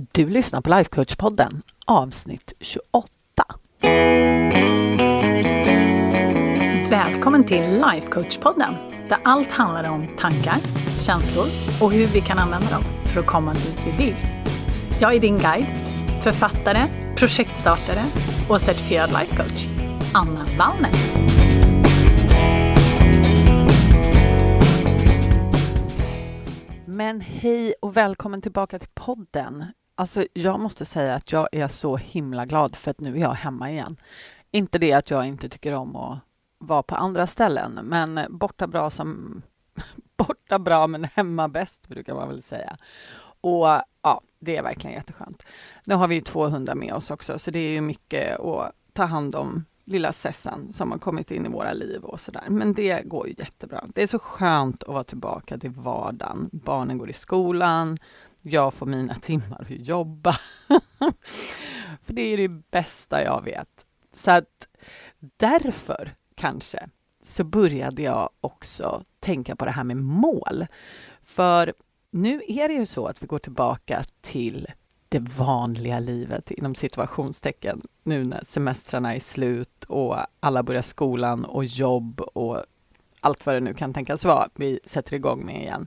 Du lyssnar på Lifecoach-podden, avsnitt 28. Välkommen till Lifecoach-podden, där allt handlar om tankar, känslor och hur vi kan använda dem för att komma dit vi vill. Jag är din guide, författare, projektstartare och certifierad lifecoach, Anna Wallner. Men hej och välkommen tillbaka till podden. Alltså, jag måste säga att jag är så himla glad för att nu är jag hemma igen. Inte det att jag inte tycker om att vara på andra ställen, men borta bra som borta bra men hemma bäst brukar man väl säga. Och ja, det är verkligen jätteskönt. Nu har vi ju två hundar med oss också, så det är ju mycket att ta hand om lilla Sessan som har kommit in i våra liv och sådär. Men det går ju jättebra. Det är så skönt att vara tillbaka till vardagen. Barnen går i skolan, jag får mina timmar att jobba. För det är det bästa jag vet. Så att därför kanske så började jag också tänka på det här med mål. För nu är det ju så att vi går tillbaka till det vanliga livet inom situationstecken nu när semestrarna är slut och alla börjar skolan och jobb och allt vad det nu kan tänkas vara vi sätter igång med igen.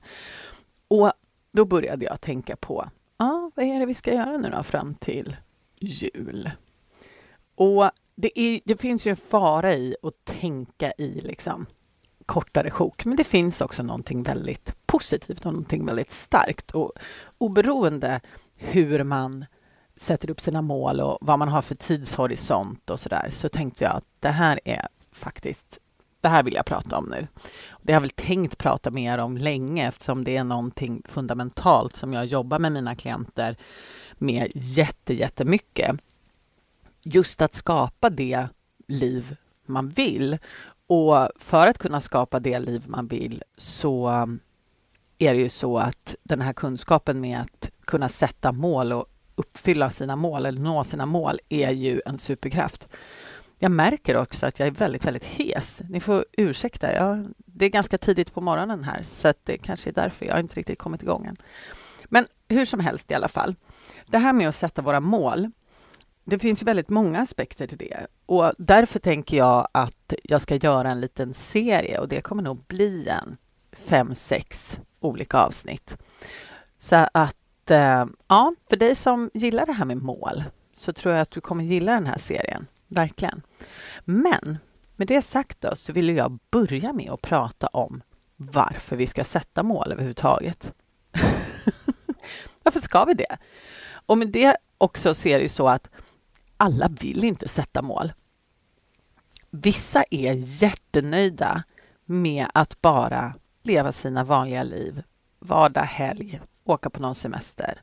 Och då började jag tänka på, ah, vad är det vi ska göra nu då fram till jul? Och det, är, det finns ju en fara i att tänka i liksom kortare sjok, men det finns också någonting väldigt positivt och någonting väldigt starkt. Och oberoende hur man sätter upp sina mål och vad man har för tidshorisont och så där, så tänkte jag att det här är faktiskt, det här vill jag prata om nu. Det har jag väl tänkt prata mer om länge eftersom det är någonting fundamentalt som jag jobbar med mina klienter med jätte, jättemycket. Just att skapa det liv man vill. Och för att kunna skapa det liv man vill så är det ju så att den här kunskapen med att kunna sätta mål och uppfylla sina mål eller nå sina mål är ju en superkraft. Jag märker också att jag är väldigt, väldigt hes. Ni får ursäkta, jag, det är ganska tidigt på morgonen här så att det kanske är därför jag inte riktigt kommit igång än. Men hur som helst i alla fall. Det här med att sätta våra mål, det finns väldigt många aspekter till det och därför tänker jag att jag ska göra en liten serie och det kommer nog bli en fem, sex olika avsnitt. Så att, eh, ja, för dig som gillar det här med mål så tror jag att du kommer gilla den här serien, verkligen. Men med det sagt då så vill jag börja med att prata om varför vi ska sätta mål överhuvudtaget. varför ska vi det? Och med det också så är det ju så att alla vill inte sätta mål. Vissa är jättenöjda med att bara leva sina vanliga liv, vardag, helg, åka på någon semester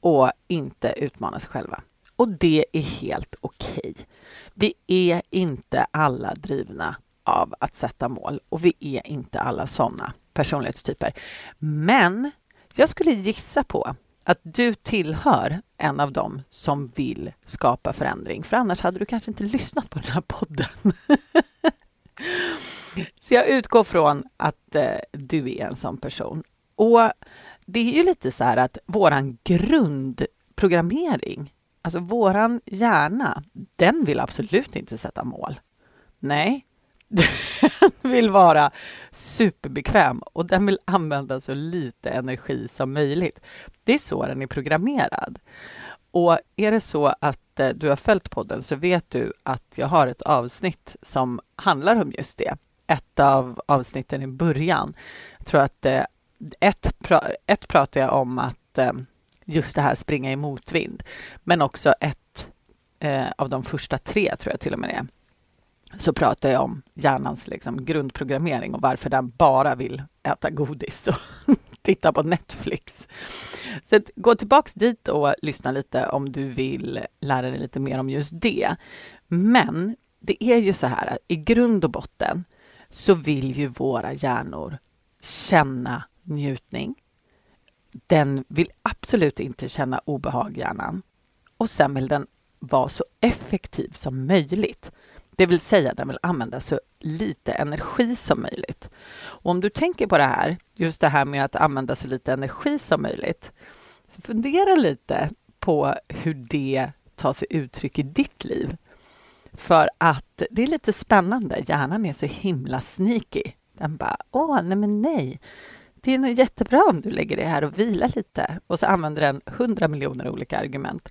och inte utmana sig själva. Och det är helt okej. Okay. Vi är inte alla drivna av att sätta mål och vi är inte alla sådana personlighetstyper. Men jag skulle gissa på att du tillhör en av dem som vill skapa förändring, för annars hade du kanske inte lyssnat på den här podden. Så jag utgår från att eh, du är en sån person. Och det är ju lite så här att våran grundprogrammering, alltså våran hjärna, den vill absolut inte sätta mål. Nej, den vill vara superbekväm och den vill använda så lite energi som möjligt. Det är så den är programmerad. Och är det så att eh, du har följt podden så vet du att jag har ett avsnitt som handlar om just det ett av avsnitten i början. Jag tror att eh, ett, pra ett pratar jag om att eh, just det här springa i motvind, men också ett eh, av de första tre, tror jag till och med det är, så pratar jag om hjärnans liksom, grundprogrammering och varför den bara vill äta godis och titta på Netflix. Så att, gå tillbaks dit och lyssna lite om du vill lära dig lite mer om just det. Men det är ju så här, att i grund och botten så vill ju våra hjärnor känna njutning. Den vill absolut inte känna obehag, hjärnan. Och sen vill den vara så effektiv som möjligt. Det vill säga, den vill använda så lite energi som möjligt. Och om du tänker på det här, just det här med att använda så lite energi som möjligt, så fundera lite på hur det tar sig uttryck i ditt liv. För att det är lite spännande. Hjärnan är så himla sneaky. Den bara, åh, nej men nej. Det är nog jättebra om du lägger dig här och vilar lite. Och så använder den hundra miljoner olika argument.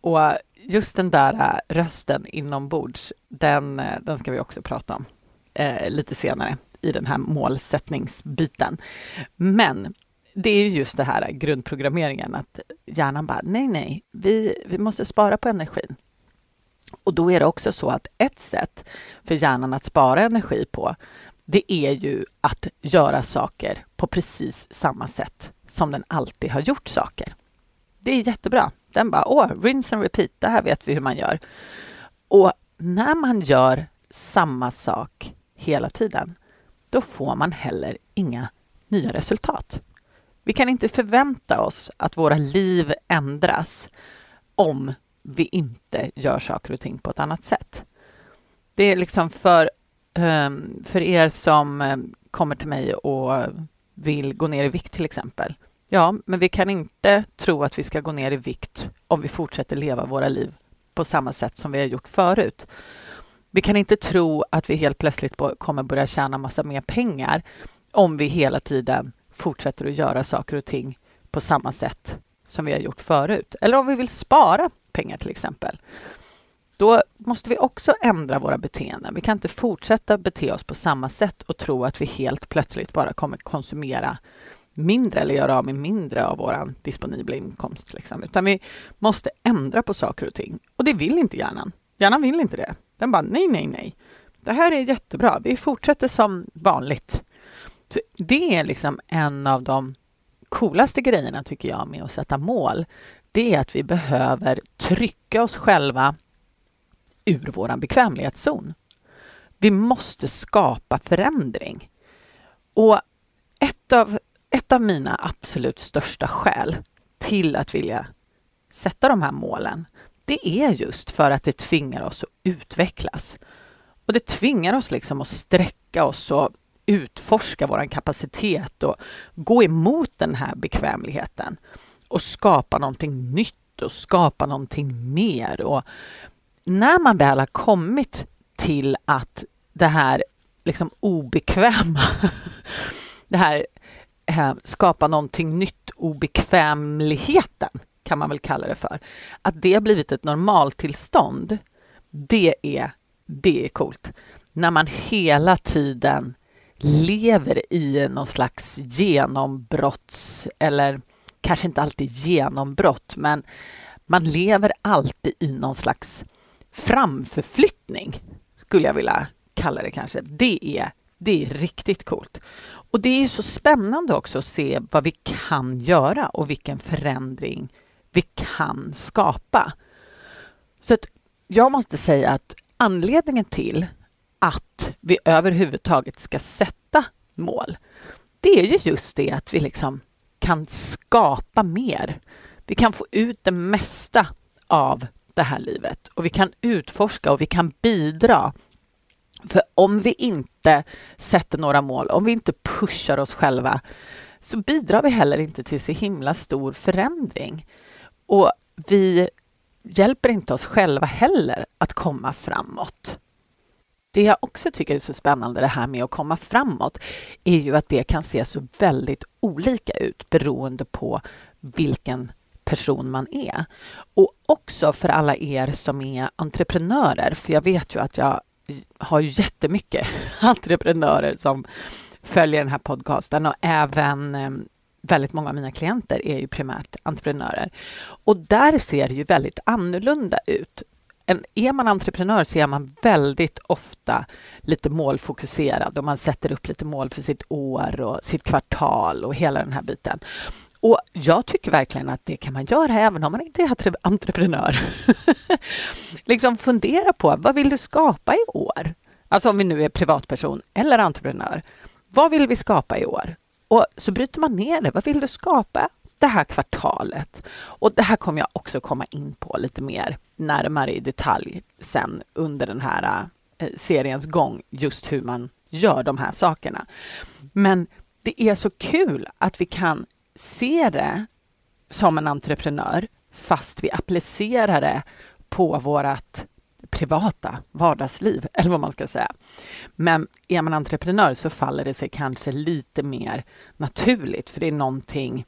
Och just den där äh, rösten inombords, den, äh, den ska vi också prata om eh, lite senare i den här målsättningsbiten. Men det är just det här grundprogrammeringen, att hjärnan bara, nej, nej, vi, vi måste spara på energin. Och då är det också så att ett sätt för hjärnan att spara energi på, det är ju att göra saker på precis samma sätt som den alltid har gjort saker. Det är jättebra. Den bara, åh, rinse and repeat, det här vet vi hur man gör. Och när man gör samma sak hela tiden, då får man heller inga nya resultat. Vi kan inte förvänta oss att våra liv ändras om vi inte gör saker och ting på ett annat sätt. Det är liksom för, Ehm, för er som ehm, kommer till mig och vill gå ner i vikt till exempel. Ja, men vi kan inte tro att vi ska gå ner i vikt om vi fortsätter leva våra liv på samma sätt som vi har gjort förut. Vi kan inte tro att vi helt plötsligt kommer börja tjäna massa mer pengar om vi hela tiden fortsätter att göra saker och ting på samma sätt som vi har gjort förut. Eller om vi vill spara pengar till exempel. Då måste vi också ändra våra beteenden. Vi kan inte fortsätta bete oss på samma sätt och tro att vi helt plötsligt bara kommer konsumera mindre eller göra av med mindre av vår disponibla inkomst. Liksom. Utan vi måste ändra på saker och ting. Och det vill inte hjärnan. Hjärnan vill inte det. Den bara nej, nej, nej. Det här är jättebra. Vi fortsätter som vanligt. Så det är liksom en av de coolaste grejerna tycker jag med att sätta mål. Det är att vi behöver trycka oss själva ur vår bekvämlighetszon. Vi måste skapa förändring. Och ett av, ett av mina absolut största skäl till att vilja sätta de här målen, det är just för att det tvingar oss att utvecklas. Och det tvingar oss liksom att sträcka oss och utforska vår kapacitet och gå emot den här bekvämligheten och skapa någonting nytt och skapa någonting mer. Och när man väl har kommit till att det här liksom obekväma, det här eh, skapa någonting nytt, obekvämligheten kan man väl kalla det för, att det har blivit ett normaltillstånd, det är, det är coolt. När man hela tiden lever i någon slags genombrotts eller kanske inte alltid genombrott, men man lever alltid i någon slags framförflyttning, skulle jag vilja kalla det kanske. Det är, det är riktigt coolt. Och det är så spännande också att se vad vi kan göra och vilken förändring vi kan skapa. Så att jag måste säga att anledningen till att vi överhuvudtaget ska sätta mål, det är ju just det att vi liksom kan skapa mer. Vi kan få ut det mesta av det här livet och vi kan utforska och vi kan bidra. För om vi inte sätter några mål, om vi inte pushar oss själva, så bidrar vi heller inte till så himla stor förändring. Och vi hjälper inte oss själva heller att komma framåt. Det jag också tycker är så spännande det här med att komma framåt är ju att det kan se så väldigt olika ut beroende på vilken person man är. Och också för alla er som är entreprenörer, för jag vet ju att jag har jättemycket entreprenörer som följer den här podcasten och även eh, väldigt många av mina klienter är ju primärt entreprenörer. Och där ser det ju väldigt annorlunda ut en, är man entreprenör så är man väldigt ofta lite målfokuserad och man sätter upp lite mål för sitt år och sitt kvartal och hela den här biten. Och jag tycker verkligen att det kan man göra även om man inte är entreprenör. liksom fundera på vad vill du skapa i år? Alltså om vi nu är privatperson eller entreprenör. Vad vill vi skapa i år? Och så bryter man ner det. Vad vill du skapa det här kvartalet. Och det här kommer jag också komma in på lite mer närmare i detalj sen under den här eh, seriens gång, just hur man gör de här sakerna. Men det är så kul att vi kan se det som en entreprenör, fast vi applicerar det på vårt privata vardagsliv, eller vad man ska säga. Men är man entreprenör så faller det sig kanske lite mer naturligt, för det är någonting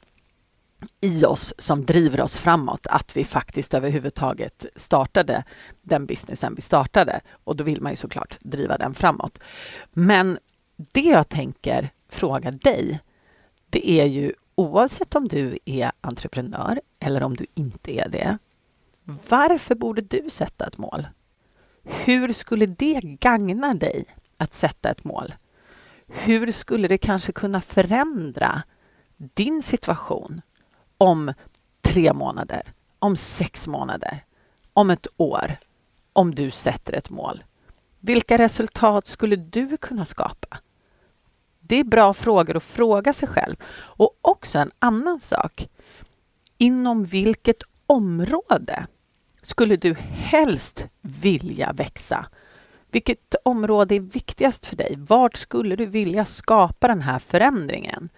i oss som driver oss framåt, att vi faktiskt överhuvudtaget startade den businessen vi startade. Och då vill man ju såklart driva den framåt. Men det jag tänker fråga dig, det är ju oavsett om du är entreprenör eller om du inte är det. Varför borde du sätta ett mål? Hur skulle det gagna dig att sätta ett mål? Hur skulle det kanske kunna förändra din situation om tre månader, om sex månader, om ett år, om du sätter ett mål? Vilka resultat skulle du kunna skapa? Det är bra frågor att fråga sig själv. Och också en annan sak. Inom vilket område skulle du helst vilja växa? Vilket område är viktigast för dig? Vart skulle du vilja skapa den här förändringen?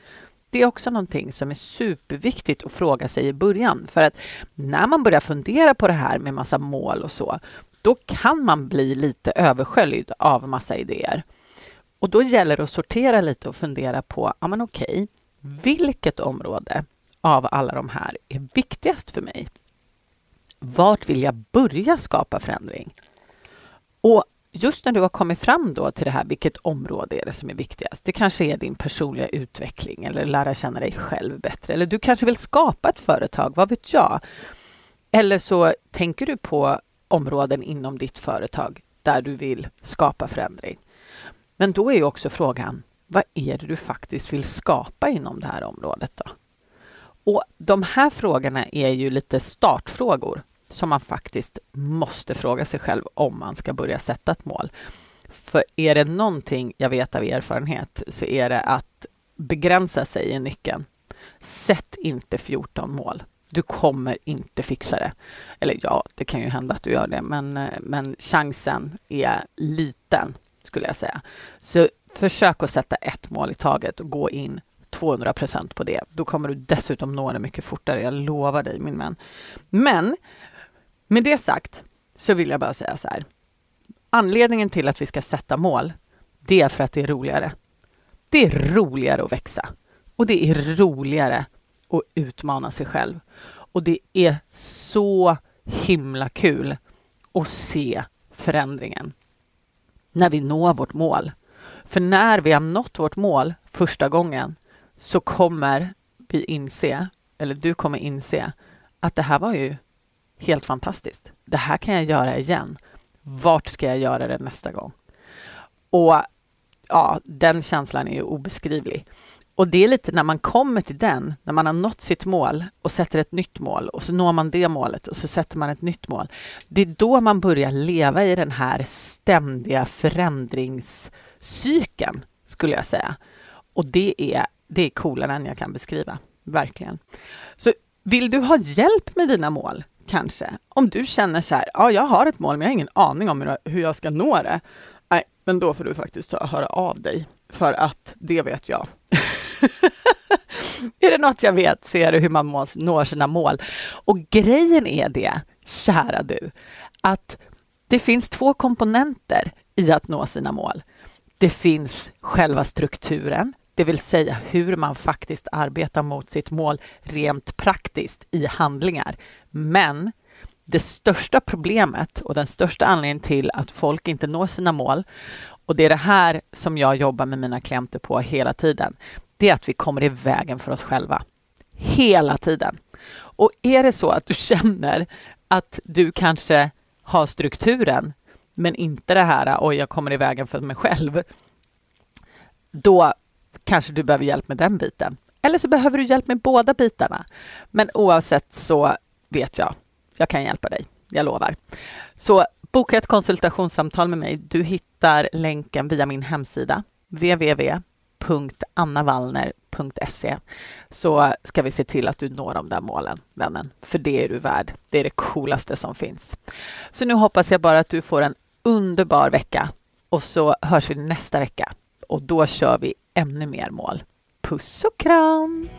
Det är också någonting som är superviktigt att fråga sig i början. För att när man börjar fundera på det här med massa mål och så, då kan man bli lite översköljd av massa idéer. Och då gäller det att sortera lite och fundera på, ja men okej, vilket område av alla de här är viktigast för mig? Vart vill jag börja skapa förändring? Och just när du har kommit fram då till det här, vilket område är det som är viktigast? Det kanske är din personliga utveckling eller lära känna dig själv bättre. Eller du kanske vill skapa ett företag, vad vet jag? Eller så tänker du på områden inom ditt företag där du vill skapa förändring. Men då är ju också frågan, vad är det du faktiskt vill skapa inom det här området då? Och de här frågorna är ju lite startfrågor som man faktiskt måste fråga sig själv om man ska börja sätta ett mål. För är det någonting jag vet av erfarenhet så är det att begränsa sig i nyckeln. Sätt inte 14 mål. Du kommer inte fixa det. Eller ja, det kan ju hända att du gör det, men, eh, men chansen är liten skulle jag säga. Så försök att sätta ett mål i taget och gå in 200 procent på det. Då kommer du dessutom nå det mycket fortare, jag lovar dig min vän. Men med det sagt så vill jag bara säga så här. Anledningen till att vi ska sätta mål, det är för att det är roligare. Det är roligare att växa och det är roligare att utmana sig själv. Och det är så himla kul att se förändringen när vi når vårt mål. För när vi har nått vårt mål första gången så kommer vi inse, eller du kommer inse, att det här var ju helt fantastiskt. Det här kan jag göra igen. Vart ska jag göra det nästa gång? Och ja, den känslan är ju obeskrivlig. Och det är lite när man kommer till den, när man har nått sitt mål och sätter ett nytt mål och så når man det målet och så sätter man ett nytt mål. Det är då man börjar leva i den här ständiga förändringscykeln, skulle jag säga. Och det är, det är coolare än jag kan beskriva, verkligen. Så vill du ha hjälp med dina mål, kanske? Om du känner så här, ja, jag har ett mål, men jag har ingen aning om hur jag ska nå det. Nej, men då får du faktiskt ta, höra av dig, för att det vet jag. är det något jag vet så är det hur man når sina mål. Och grejen är det, kära du, att det finns två komponenter i att nå sina mål. Det finns själva strukturen, det vill säga hur man faktiskt arbetar mot sitt mål rent praktiskt i handlingar. Men det största problemet och den största anledningen till att folk inte når sina mål och det är det här som jag jobbar med mina klienter på hela tiden det är att vi kommer i vägen för oss själva. Hela tiden. Och är det så att du känner att du kanske har strukturen, men inte det här, oj, jag kommer i vägen för mig själv. Då kanske du behöver hjälp med den biten. Eller så behöver du hjälp med båda bitarna. Men oavsett så vet jag, jag kan hjälpa dig. Jag lovar. Så boka ett konsultationssamtal med mig. Du hittar länken via min hemsida www.annavallner.se så ska vi se till att du når de där målen, vännen. För det är du värd. Det är det coolaste som finns. Så nu hoppas jag bara att du får en underbar vecka och så hörs vi nästa vecka och då kör vi ännu mer mål. Puss och kram!